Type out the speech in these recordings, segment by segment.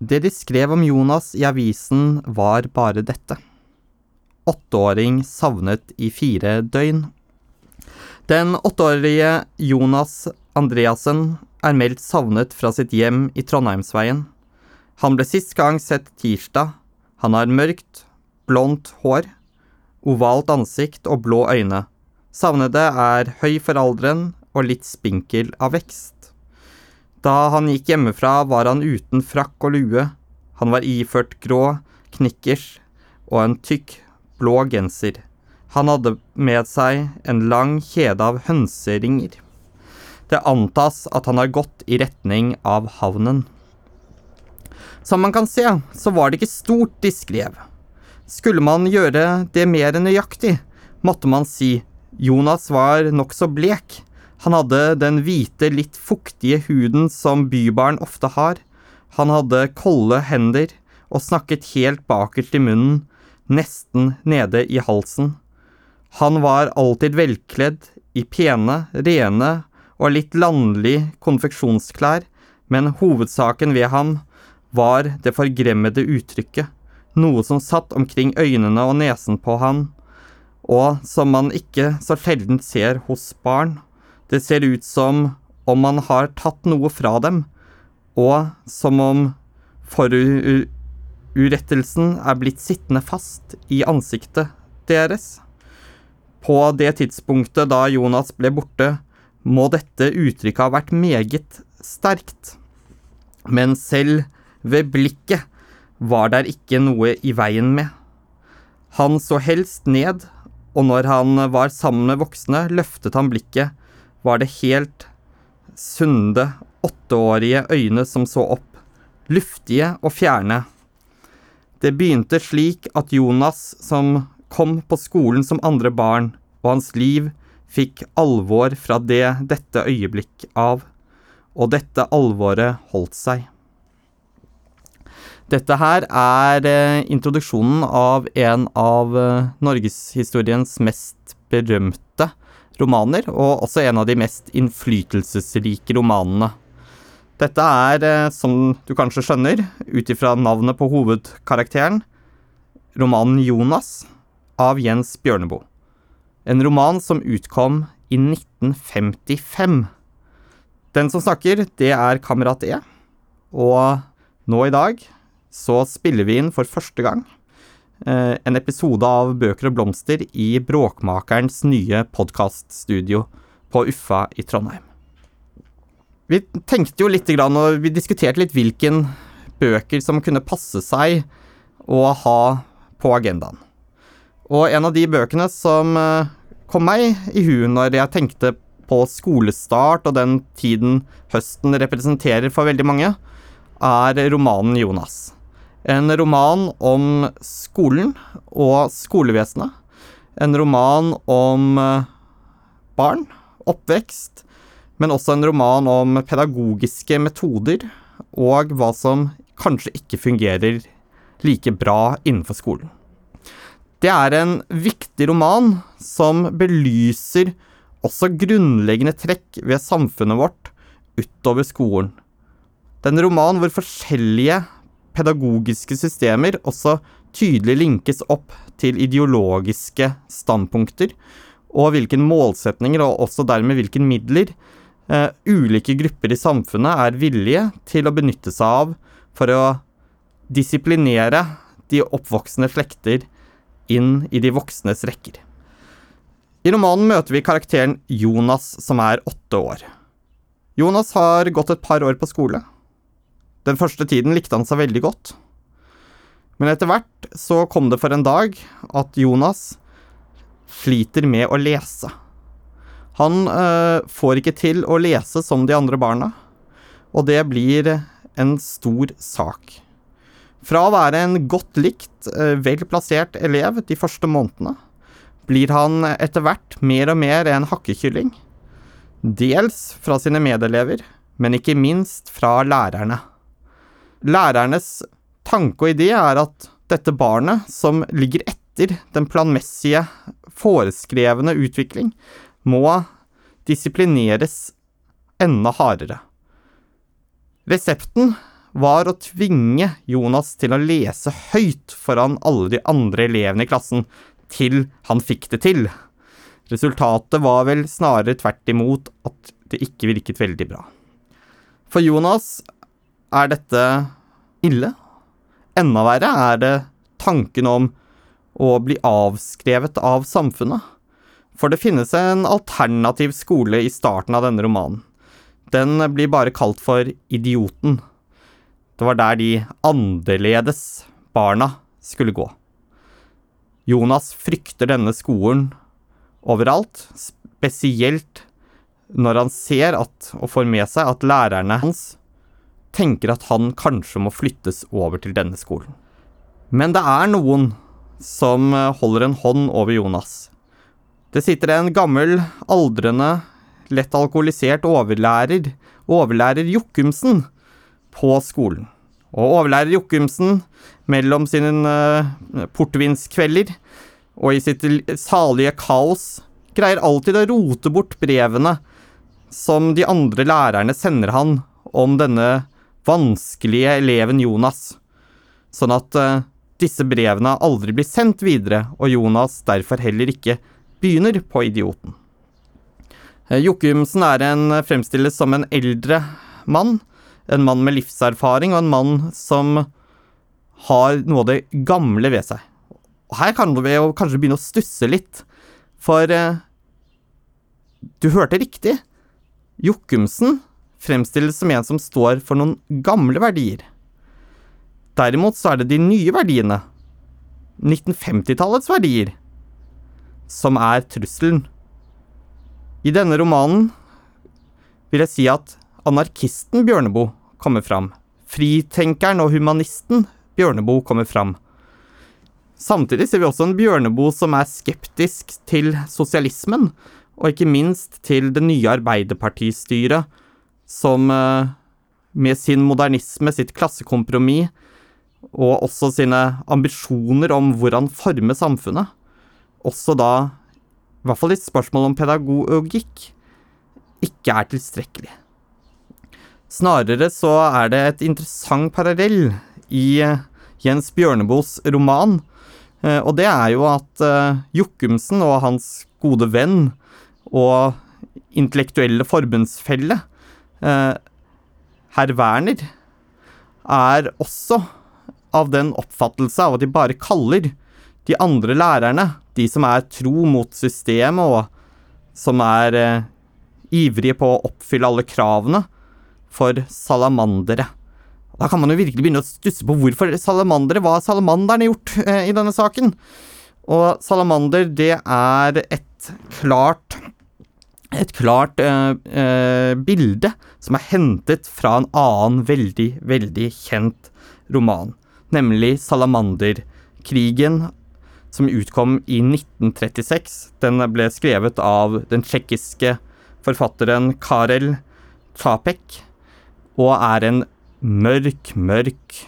Det de skrev om Jonas i avisen, var bare dette. Åtteåring savnet i fire døgn. Den åtteårige Jonas Andreassen er meldt savnet fra sitt hjem i Trondheimsveien. Han ble sist gang sett tirsdag. Han har mørkt, blondt hår, ovalt ansikt og blå øyne. Savnede er høy for alderen og litt spinkel av vekst. Da han gikk hjemmefra, var han uten frakk og lue. Han var iført grå knickers og en tykk, blå genser. Han hadde med seg en lang kjede av hønseringer. Det antas at han har gått i retning av havnen. Som man kan se, så var det ikke stort de skrev. Skulle man gjøre det mer nøyaktig, måtte man si Jonas var nokså blek. Han hadde den hvite, litt fuktige huden som bybarn ofte har. Han hadde kolde hender og snakket helt bakerst i munnen, nesten nede i halsen. Han var alltid velkledd i pene, rene og litt landlig konfeksjonsklær, men hovedsaken ved ham var det forgremmede uttrykket, noe som satt omkring øynene og nesen på han, og som man ikke så sjelden ser hos barn. Det ser ut som om man har tatt noe fra dem, og som om forurettelsen er blitt sittende fast i ansiktet deres. På det tidspunktet da Jonas ble borte, må dette uttrykket ha vært meget sterkt. Men selv ved blikket var der ikke noe i veien med. Han så helst ned, og når han var sammen med voksne, løftet han blikket, var det helt sunde, åtteårige øyne som så opp, luftige og fjerne. Det begynte slik at Jonas, som kom på skolen som andre barn, og hans liv fikk alvor fra det dette øyeblikk av, og dette alvoret holdt seg. Dette her er eh, introduksjonen av en av eh, norgeshistoriens mest berømte romaner, og også en av de mest innflytelsesrike romanene. Dette er, eh, som du kanskje skjønner, ut ifra navnet på hovedkarakteren, romanen Jonas av Jens Bjørneboe. En roman som utkom i 1955. Den som snakker, det er Kamerat E, og nå i dag så spiller vi inn for første gang en episode av Bøker og blomster i Bråkmakerens nye podkaststudio på Uffa i Trondheim. Vi tenkte jo litt og vi diskuterte litt hvilken bøker som kunne passe seg å ha på agendaen. Og en av de bøkene som eh, kom meg i huet når jeg tenkte på skolestart og den tiden høsten representerer for veldig mange, er romanen Jonas. En roman om skolen og skolevesenet. En roman om eh, barn, oppvekst, men også en roman om pedagogiske metoder og hva som kanskje ikke fungerer like bra innenfor skolen. Det er en viktig roman som belyser også grunnleggende trekk ved samfunnet vårt utover skolen. Det er en roman hvor forskjellige pedagogiske systemer også tydelig linkes opp til ideologiske standpunkter, og hvilke målsetninger, og også dermed hvilke midler, uh, ulike grupper i samfunnet er villige til å benytte seg av for å disiplinere de oppvoksende slekter inn i de voksnes rekker. I romanen møter vi karakteren Jonas, som er åtte år. Jonas har gått et par år på skole. Den første tiden likte han seg veldig godt. Men etter hvert så kom det for en dag at Jonas sliter med å lese. Han øh, får ikke til å lese som de andre barna, og det blir en stor sak. Fra å være en godt likt, øh, vel plassert elev de første månedene, blir han etter hvert mer og mer en hakkekylling. Dels fra sine medelever, men ikke minst fra lærerne. Lærernes tanke og idé er at dette barnet, som ligger etter den planmessige, foreskrevne utvikling, må disiplineres enda hardere. Resepten var å tvinge Jonas til å lese høyt foran alle de andre elevene i klassen, til han fikk det til. Resultatet var vel snarere tvert imot at det ikke virket veldig bra. For Jonas er dette ille. Enda verre er det tanken om å bli avskrevet av samfunnet. For det finnes en alternativ skole i starten av denne romanen. Den blir bare kalt for Idioten. Det var der de annerledes barna skulle gå. Jonas frykter denne skolen overalt, spesielt når han ser at, og får med seg at lærerne hans tenker at han kanskje må flyttes over til denne skolen. Men det er noen som holder en hånd over Jonas. Det sitter en gammel, aldrende, lett alkoholisert overlærer, overlærer Jokumsen, på skolen. Og overlærer Jokumsen, mellom sine uh, portvinskvelder og i sitt salige kaos, greier alltid å rote bort brevene som de andre lærerne sender han om denne vanskelige eleven Jonas, sånn at uh, disse brevene aldri blir sendt videre, og Jonas derfor heller ikke begynner på Idioten. Uh, Jokumsen er en fremstilles som en eldre mann, en mann med livserfaring, og en mann som har noe av det gamle ved seg. Og her kan vi jo kanskje begynne å stusse litt, for uh, du hørte riktig. Jokumsen fremstilles som en som står for noen gamle verdier. Derimot så er det de nye verdiene, 1950-tallets verdier, som er trusselen. I denne romanen vil jeg si at anarkisten Bjørneboe kommer fram. Fritenkeren og humanisten Bjørneboe kommer fram. Samtidig ser vi også en Bjørneboe som er skeptisk til sosialismen, og ikke minst til det nye Arbeiderpartistyret, som eh, med sin modernisme, sitt klassekompromiss, og også sine ambisjoner om hvordan forme samfunnet, også da, i hvert fall i spørsmål om pedagogikk, ikke er tilstrekkelig. Snarere så er det et interessant parallell i eh, Jens Bjørneboes roman, eh, og det er jo at Jokumsen og hans gode venn og intellektuelle forbundsfelle eh, herr Werner er også av den oppfattelse av at de bare kaller de andre lærerne, de som er tro mot systemet og som er eh, ivrige på å oppfylle alle kravene, for salamandere. Da kan man jo virkelig begynne å stusse på hvorfor salamandere Hva har salamanderne gjort eh, i denne saken? Og salamander, det er et klart et klart eh, eh, bilde som er hentet fra en annen veldig, veldig kjent roman, nemlig Salamanderkrigen, som utkom i 1936. Den ble skrevet av den tsjekkiske forfatteren Karel Čapek, og er en mørk, mørk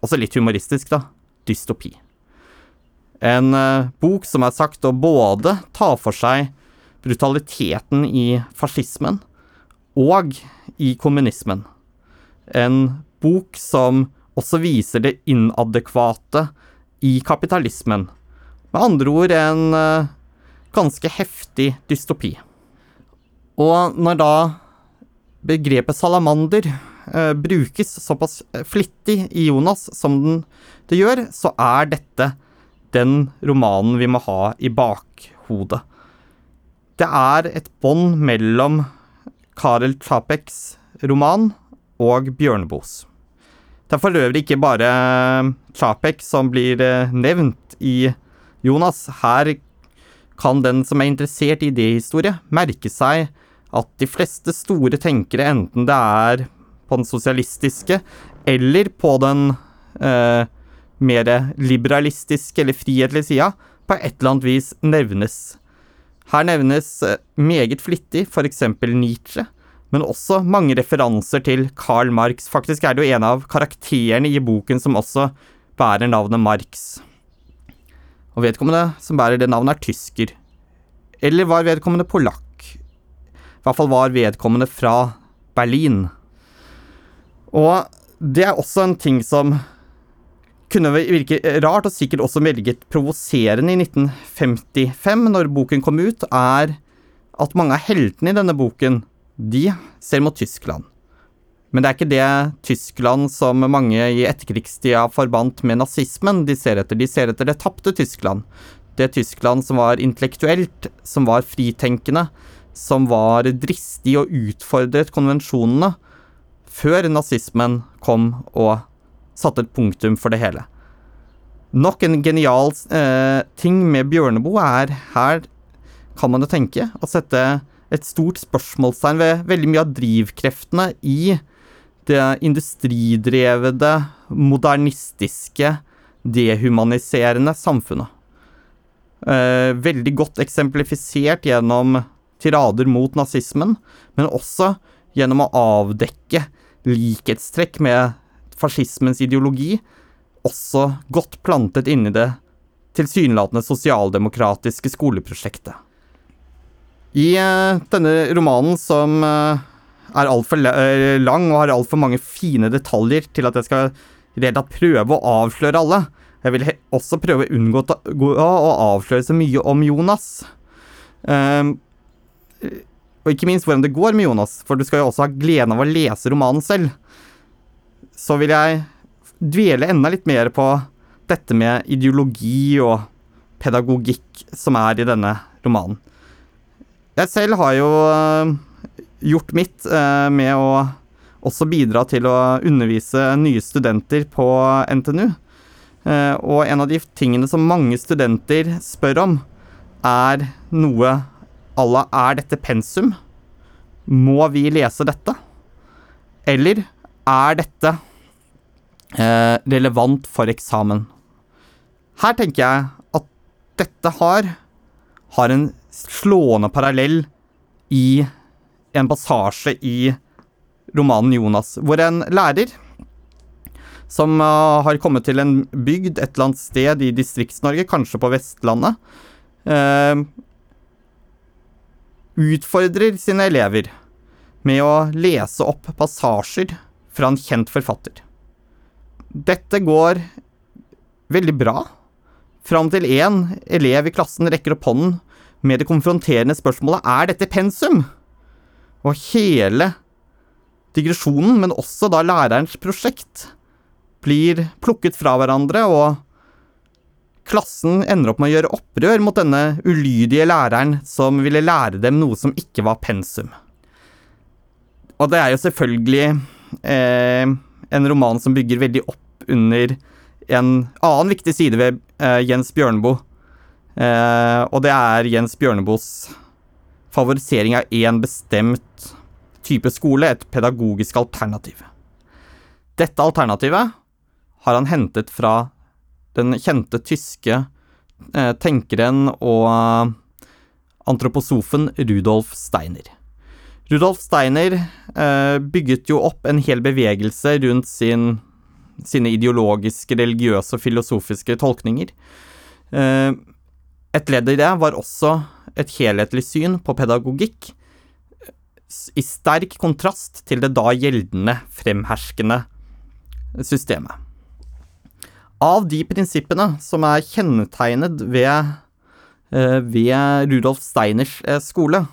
Også litt humoristisk, da. Dystopi. En eh, bok som er sagt å både ta for seg brutaliteten i fascismen og i kommunismen. En bok som også viser det inadekvate i kapitalismen. Med andre ord en uh, ganske heftig dystopi. Og når da begrepet salamander eh, brukes såpass flittig i Jonas som den, det gjør, så er dette den romanen vi må ha i bakhodet. Det er et bånd mellom Karel Čapeks roman og Bjørneboes. Det er for øvrig ikke bare Čapek som blir eh, nevnt i Jonas. Her kan den som er interessert i idéhistorie, merke seg at de fleste store tenkere, enten det er på den sosialistiske eller på den eh, mer liberalistiske eller frihetlige sida, på et eller annet vis nevnes. Her nevnes eh, meget flittig f.eks. Nietzsche, men også mange referanser til Karl Marx. Faktisk er det jo en av karakterene i boken som også bærer navnet Marx. Og vedkommende som bærer det navnet, er tysker. Eller var vedkommende polakk? I hvert fall var vedkommende fra Berlin. Og det er også en ting som kunne virke rart, og sikkert også meget provoserende i 1955, når boken kom ut, er at mange av heltene i denne boken, de ser mot Tyskland. Men det er ikke det Tyskland som mange i etterkrigstida forbandt med nazismen de ser etter. De ser etter det tapte Tyskland. Det Tyskland som var intellektuelt, som var fritenkende, som var dristig og utfordret konvensjonene før nazismen kom og satte et punktum for det hele. Nok en genial eh, ting med Bjørneboe er her kan man jo tenke å sette et stort spørsmålstegn ved veldig mye av drivkreftene i det industridrevede, modernistiske, dehumaniserende samfunnet. Eh, veldig godt eksemplifisert gjennom tirader mot nazismen, men også gjennom å avdekke likhetstrekk med fascismens ideologi, også godt plantet inni det tilsynelatende sosialdemokratiske skoleprosjektet. I uh, denne romanen, som uh, er altfor uh, lang og har altfor mange fine detaljer til at jeg skal redd prøve å avsløre alle, jeg vil også prøve å unngå å avsløre så mye om Jonas. Uh, og ikke minst hvordan det går med Jonas, for du skal jo også ha gleden av å lese romanen selv. Så vil jeg dvele enda litt mer på dette med ideologi og pedagogikk som er i denne romanen. Jeg selv har jo uh, gjort mitt uh, med å også bidra til å undervise nye studenter på NTNU. Uh, og en av de tingene som mange studenter spør om, er noe à la Er dette pensum? Må vi lese dette? Eller er dette eh, relevant for eksamen? Her tenker jeg at dette har, har en slående parallell i en passasje i romanen Jonas, hvor en lærer som uh, har kommet til en bygd et eller annet sted i Distrikts-Norge, kanskje på Vestlandet, uh, utfordrer sine elever med å lese opp passasjer fra en kjent forfatter. Dette går veldig bra, fram til én elev i klassen rekker opp hånden med det konfronterende spørsmålet er dette pensum? Og hele digresjonen, men også da lærerens prosjekt, blir plukket fra hverandre, og Klassen ender opp med å gjøre opprør mot denne ulydige læreren som ville lære dem noe som ikke var pensum. Og det er jo selvfølgelig eh, en roman som bygger veldig opp under en annen viktig side ved eh, Jens Bjørneboe. Eh, og det er Jens Bjørneboes favorisering av én bestemt type skole, et pedagogisk alternativ. Dette alternativet har han hentet fra den kjente tyske eh, tenkeren og eh, antroposofen Rudolf Steiner. Rudolf Steiner eh, bygget jo opp en hel bevegelse rundt sin, sine ideologiske, religiøse og filosofiske tolkninger. Eh, et ledd i det var også et helhetlig syn på pedagogikk, i sterk kontrast til det da gjeldende, fremherskende systemet. Av de prinsippene som er kjennetegnet ved, eh, ved Rudolf Steiners eh, skole,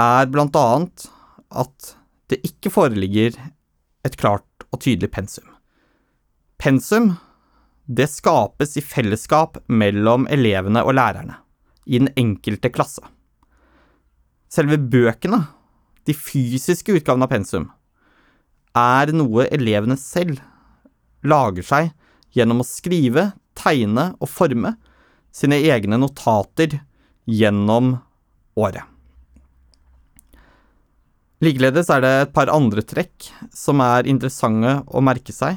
er annet at det ikke foreligger et klart og tydelig pensum. Pensum det skapes i fellesskap mellom elevene og lærerne, i den enkelte klasse. Selve bøkene, de fysiske utgavene av pensum, er noe elevene selv lager seg gjennom å skrive, tegne og forme sine egne notater gjennom året. Likeledes er det et par andre trekk som er interessante å merke seg.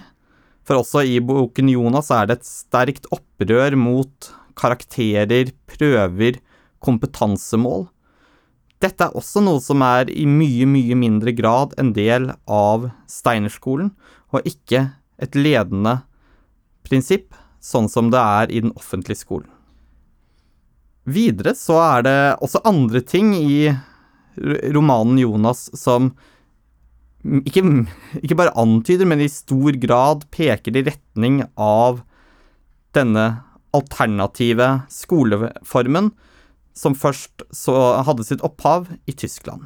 For også i boken Jonas er det et sterkt opprør mot karakterer, prøver, kompetansemål. Dette er også noe som er i mye, mye mindre grad en del av Steinerskolen, og ikke et ledende prinsipp, sånn som det er i den offentlige skolen. Videre så er det også andre ting i romanen Jonas som ikke, ikke bare antyder, men i stor grad peker i retning av denne alternative skoleformen, som først hadde sitt opphav i Tyskland.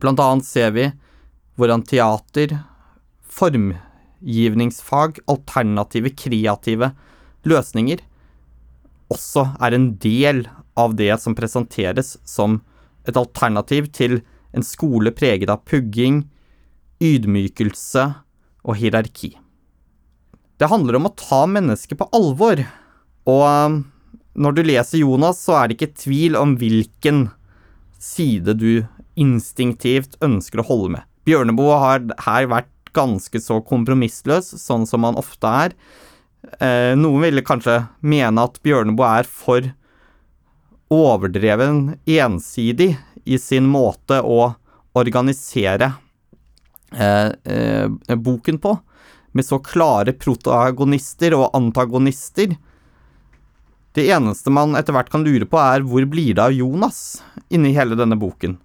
Blant annet ser vi hvordan teater, formgivningsfag, alternative, kreative løsninger også er en del av det som presenteres som et alternativ til en skole preget av pugging, ydmykelse og hierarki. Det handler om å ta mennesket på alvor, og um, når du leser Jonas, så er det ikke tvil om hvilken side du instinktivt ønsker å holde med. Bjørneboe har her vært ganske så kompromissløs, sånn som han ofte er. Eh, noen ville kanskje mene at Bjørneboe er for overdreven ensidig i sin måte å organisere eh, eh, boken på, med så klare protagonister og antagonister. Det eneste man etter hvert kan lure på, er hvor blir det av Jonas inni hele denne boken?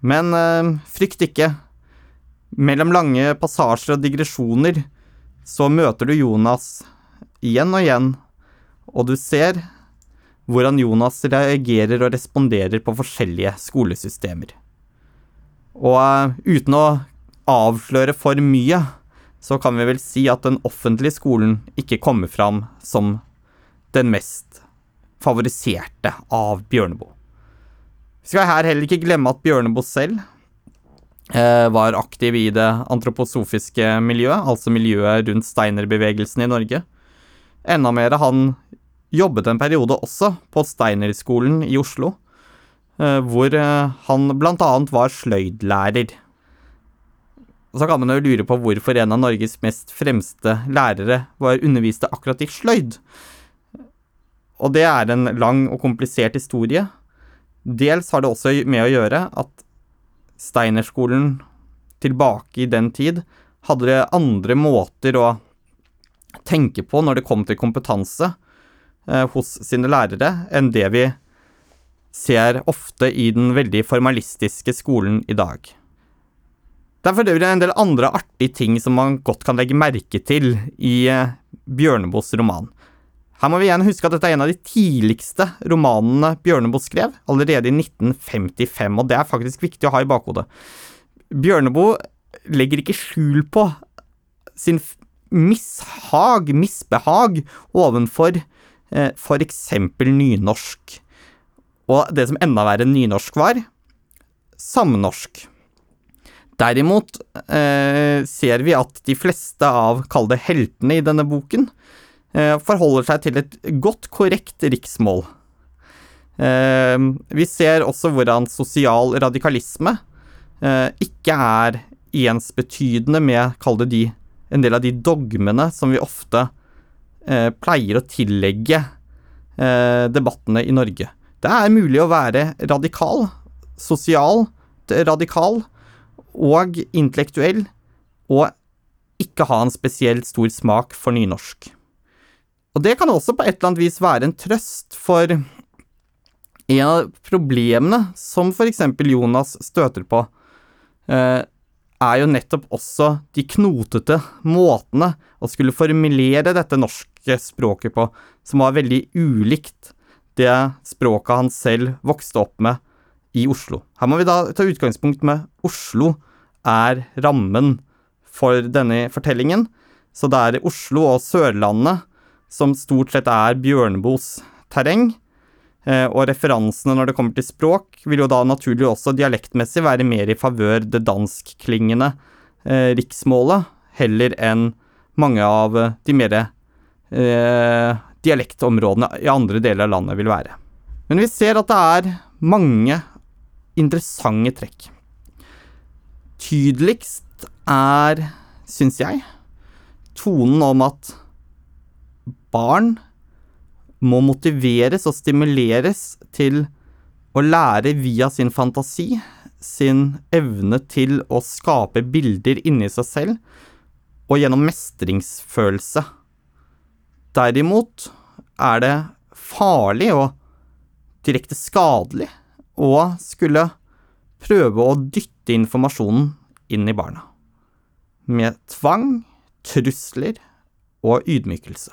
Men eh, frykt ikke. Mellom lange passasjer og digresjoner så møter du Jonas igjen og igjen, og du ser hvordan Jonas reagerer og responderer på forskjellige skolesystemer. Og uh, uten å avsløre for mye, så kan vi vel si at den offentlige skolen ikke kommer fram som den mest favoriserte av Bjørneboe. Vi skal her heller ikke glemme at Bjørneboe selv uh, var aktiv i det antroposofiske miljøet, altså miljøet rundt steinerbevegelsen i Norge. Enda mer, han jobbet en periode også på Steinerskolen i Oslo, eh, hvor han han bl.a. var sløydlærer. Og så kan man jo lure på hvorfor en av Norges mest fremste lærere var underviste akkurat i sløyd. Og det er en lang og komplisert historie. Dels har det også med å gjøre at Steinerskolen tilbake i den tid hadde andre måter å tenke på når det kom til kompetanse, Eh, hos sine lærere enn det vi ser ofte i den veldig formalistiske skolen i dag. Det er øvrig en del andre artige ting som man godt kan legge merke til i eh, Bjørneboes roman. Her må vi igjen huske at dette er en av de tidligste romanene Bjørneboe skrev, allerede i 1955, og det er faktisk viktig å ha i bakhodet. Bjørneboe legger ikke skjul på sin mishag, misbehag, ovenfor Eh, eksempel nynorsk. Og det som enda verre nynorsk var, samnorsk. Derimot eh, ser vi at de fleste av, kall det heltene i denne boken, eh, forholder seg til et godt, korrekt riksmål. Eh, vi ser også hvordan sosial radikalisme eh, ikke er ensbetydende med, kall det de, en del av de dogmene som vi ofte eh, pleier å tillegge eh, debattene i Norge. Det er mulig å være radikal, sosial radikal og intellektuell, og ikke ha en spesielt stor smak for nynorsk. Og det kan også på et eller annet vis være en trøst for en av problemene som eksempel Jonas støter på, eh, er jo nettopp også de knotete måtene å skulle formulere dette norske språket på, som var veldig ulikt det språket han selv vokste opp med i Oslo. Her må vi da ta utgangspunkt med Oslo er rammen for denne fortellingen, så det er Oslo og Sørlandet som stort sett er Bjørneboes terreng. Eh, og referansene når det kommer til språk, vil jo da naturlig også dialektmessig være mer i favør det danskklingende eh, riksmålet, heller enn mange av eh, de mer dialektområdene i andre deler av landet vil være. Men vi ser at det er mange interessante trekk. Tydeligst er, syns jeg, tonen om at barn må motiveres og stimuleres til å lære via sin fantasi, sin evne til å skape bilder inni seg selv, og gjennom mestringsfølelse. Derimot er det farlig og direkte skadelig å skulle prøve å dytte informasjonen inn i barna. Med tvang, trusler og ydmykelse.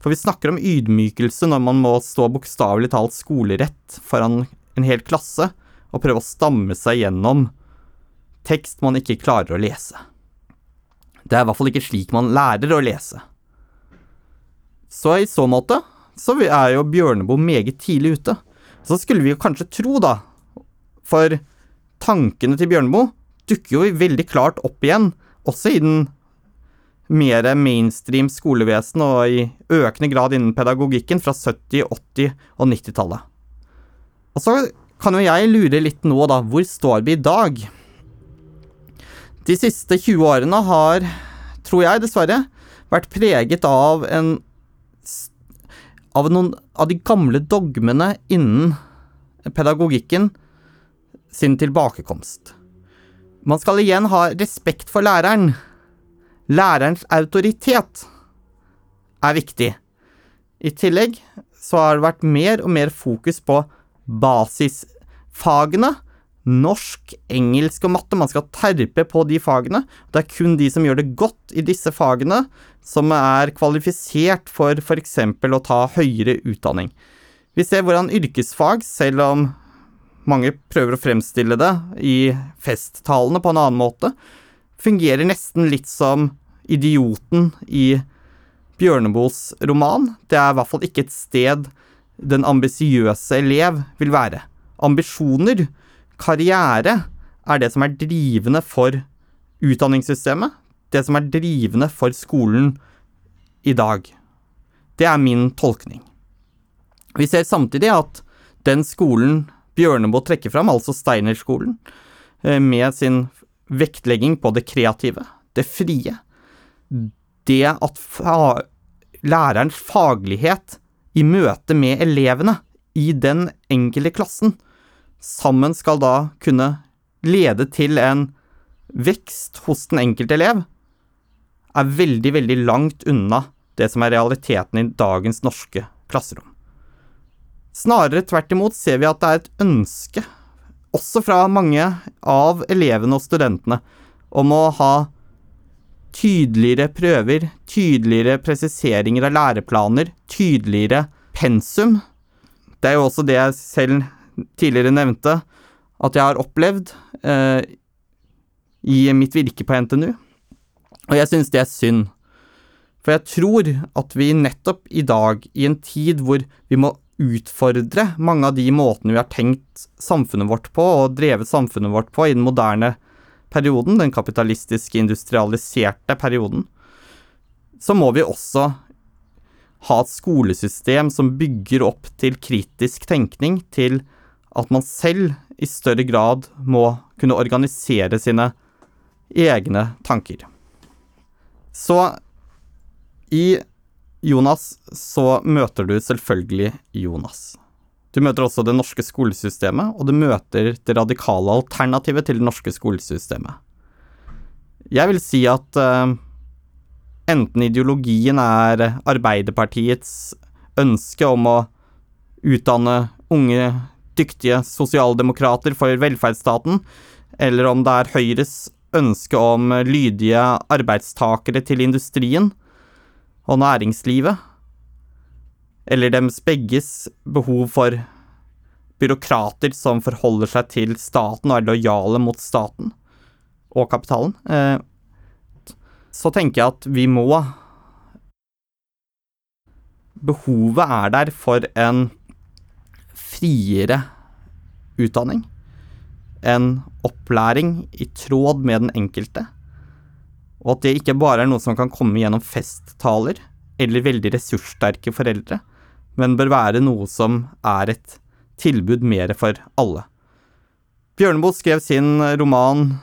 For vi snakker om ydmykelse når man må stå bokstavelig talt skolerett foran en hel klasse og prøve å stamme seg gjennom tekst man ikke klarer å lese. Det er i hvert fall ikke slik man lærer å lese. Så i så måte så er jo Bjørneboe meget tidlig ute. Så skulle vi jo kanskje tro, da, for tankene til Bjørneboe dukker jo veldig klart opp igjen, også i den mer mainstream skolevesen og i økende grad innen pedagogikken fra 70-, 80- og 90-tallet. Og så kan jo jeg lure litt nå, da. Hvor står vi i dag? De siste 20 årene har, tror jeg dessverre, vært preget av en Av noen av de gamle dogmene innen pedagogikken sin tilbakekomst. Man skal igjen ha respekt for læreren. Lærerens autoritet er viktig. I tillegg så har det vært mer og mer fokus på basisfagene. Norsk, engelsk og matte. Man skal terpe på de fagene. Det er kun de som gjør det godt i disse fagene, som er kvalifisert for f.eks. å ta høyere utdanning. Vi ser hvordan yrkesfag, selv om mange prøver å fremstille det i festtalene på en annen måte, fungerer nesten litt som idioten i Bjørneboes roman. Det er i hvert fall ikke et sted den ambisiøse elev vil være. Ambisjoner, karriere, er det som er drivende for utdanningssystemet. Det som er drivende for skolen i dag. Det er min tolkning. Vi ser samtidig at den skolen Bjørneboe trekker fram, altså Steinerskolen, eh, med sin vektlegging på det kreative, det frie, det at fa lærerens faglighet i møte med elevene i den enkelte klassen sammen skal da kunne lede til en vekst hos den enkelte elev, er veldig, veldig langt unna det som er realiteten i dagens norske klasserom. Snarere tvert imot ser vi at det er et ønske, også fra mange av elevene og studentene, om å ha tydeligere prøver, tydeligere presiseringer av læreplaner, tydeligere pensum. Det er jo også det jeg selv tidligere nevnte, at jeg har opplevd eh, i mitt virke på NTNU. Og jeg synes det er synd. For jeg tror at vi nettopp i dag, i en tid hvor vi må utfordre mange av de måtene vi har tenkt samfunnet vårt på, og drevet samfunnet vårt på i den moderne perioden, den kapitalistiske, industrialiserte perioden, så må vi også ha et skolesystem som bygger opp til kritisk tenkning, til at man selv i større grad må kunne organisere sine egne tanker. Så i Jonas så møter du selvfølgelig Jonas. Du møter også det norske skolesystemet, og du møter det radikale alternativet til det norske skolesystemet. Jeg vil si at uh, enten ideologien er Arbeiderpartiets ønske om å utdanne unge, dyktige sosialdemokrater for velferdsstaten, eller om det er Høyres ønske om lydige arbeidstakere til industrien og næringslivet, eller dems begges behov for byråkrater som forholder seg til staten og er lojale mot staten og kapitalen, eh, så tenker jeg at vi må Behovet er der for en friere utdanning. En opplæring i tråd med den enkelte. Og at det ikke bare er noe som kan komme gjennom festtaler eller veldig ressurssterke foreldre, men bør være noe som er et tilbud mer for alle. Bjørneboe skrev sin roman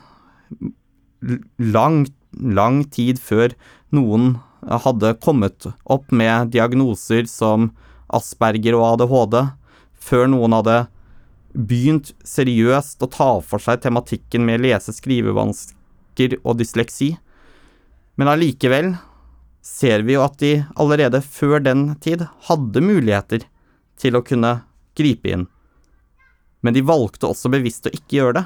lang, lang tid før noen hadde kommet opp med diagnoser som Asperger og ADHD, før noen hadde begynt seriøst å ta for seg tematikken med lese- skrivevansker og dysleksi. Men allikevel ser vi jo at de allerede før den tid hadde muligheter til å kunne gripe inn. men de valgte også bevisst å ikke gjøre det.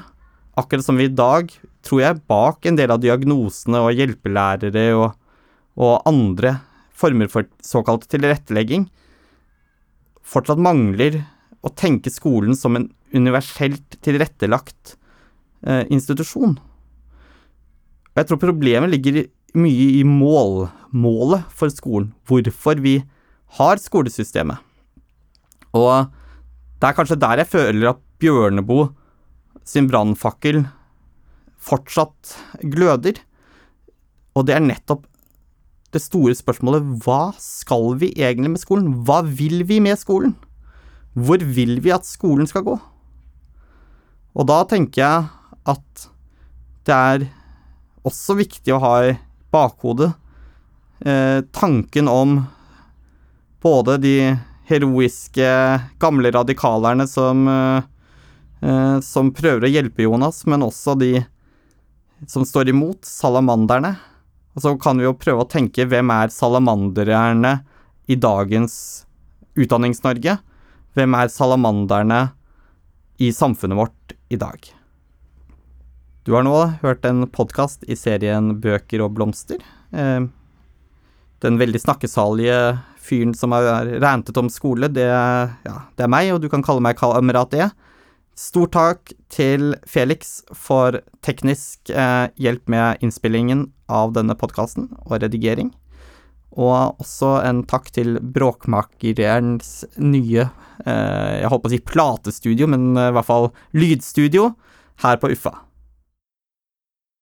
Akkurat som vi i dag, tror jeg, bak en del av diagnosene og hjelpelærere og, og andre former for såkalt tilrettelegging, fortsatt mangler å tenke skolen som en universelt tilrettelagt eh, institusjon. Og jeg tror problemet ligger mye i mål, målet for skolen, hvorfor vi har skolesystemet. Og det er kanskje der jeg føler at Bjørneboe sin brannfakkel fortsatt gløder. Og det er nettopp det store spørsmålet hva skal vi egentlig med skolen? Hva vil vi med skolen? Hvor vil vi at skolen skal gå? Og da tenker jeg at det er også viktig å ha i bakhodet eh, tanken om både de heroiske gamle radikalerne som eh, Eh, som prøver å hjelpe Jonas, men også de som står imot, salamanderne. Og så kan vi jo prøve å tenke hvem er salamanderne i dagens Utdannings-Norge? Hvem er salamanderne i samfunnet vårt i dag? Du har nå hørt en podkast i serien Bøker og blomster. Eh, den veldig snakkesalige fyren som har rantet om skole, det, ja, det er meg, og du kan kalle meg kamerat E. Stor takk til Felix for teknisk eh, hjelp med innspillingen av denne podkasten og redigering. Og også en takk til Bråkmakerens nye, eh, jeg holdt på å si platestudio, men i hvert fall lydstudio, her på Uffa.